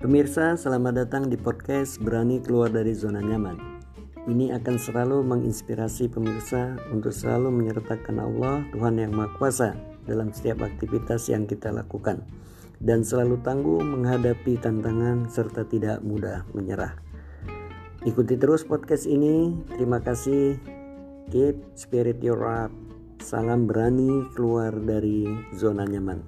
Pemirsa, selamat datang di podcast Berani Keluar dari Zona Nyaman. Ini akan selalu menginspirasi pemirsa untuk selalu menyertakan Allah, Tuhan Yang Maha Kuasa, dalam setiap aktivitas yang kita lakukan, dan selalu tangguh menghadapi tantangan serta tidak mudah menyerah. Ikuti terus podcast ini. Terima kasih. Keep spirit your up. Salam berani keluar dari zona nyaman.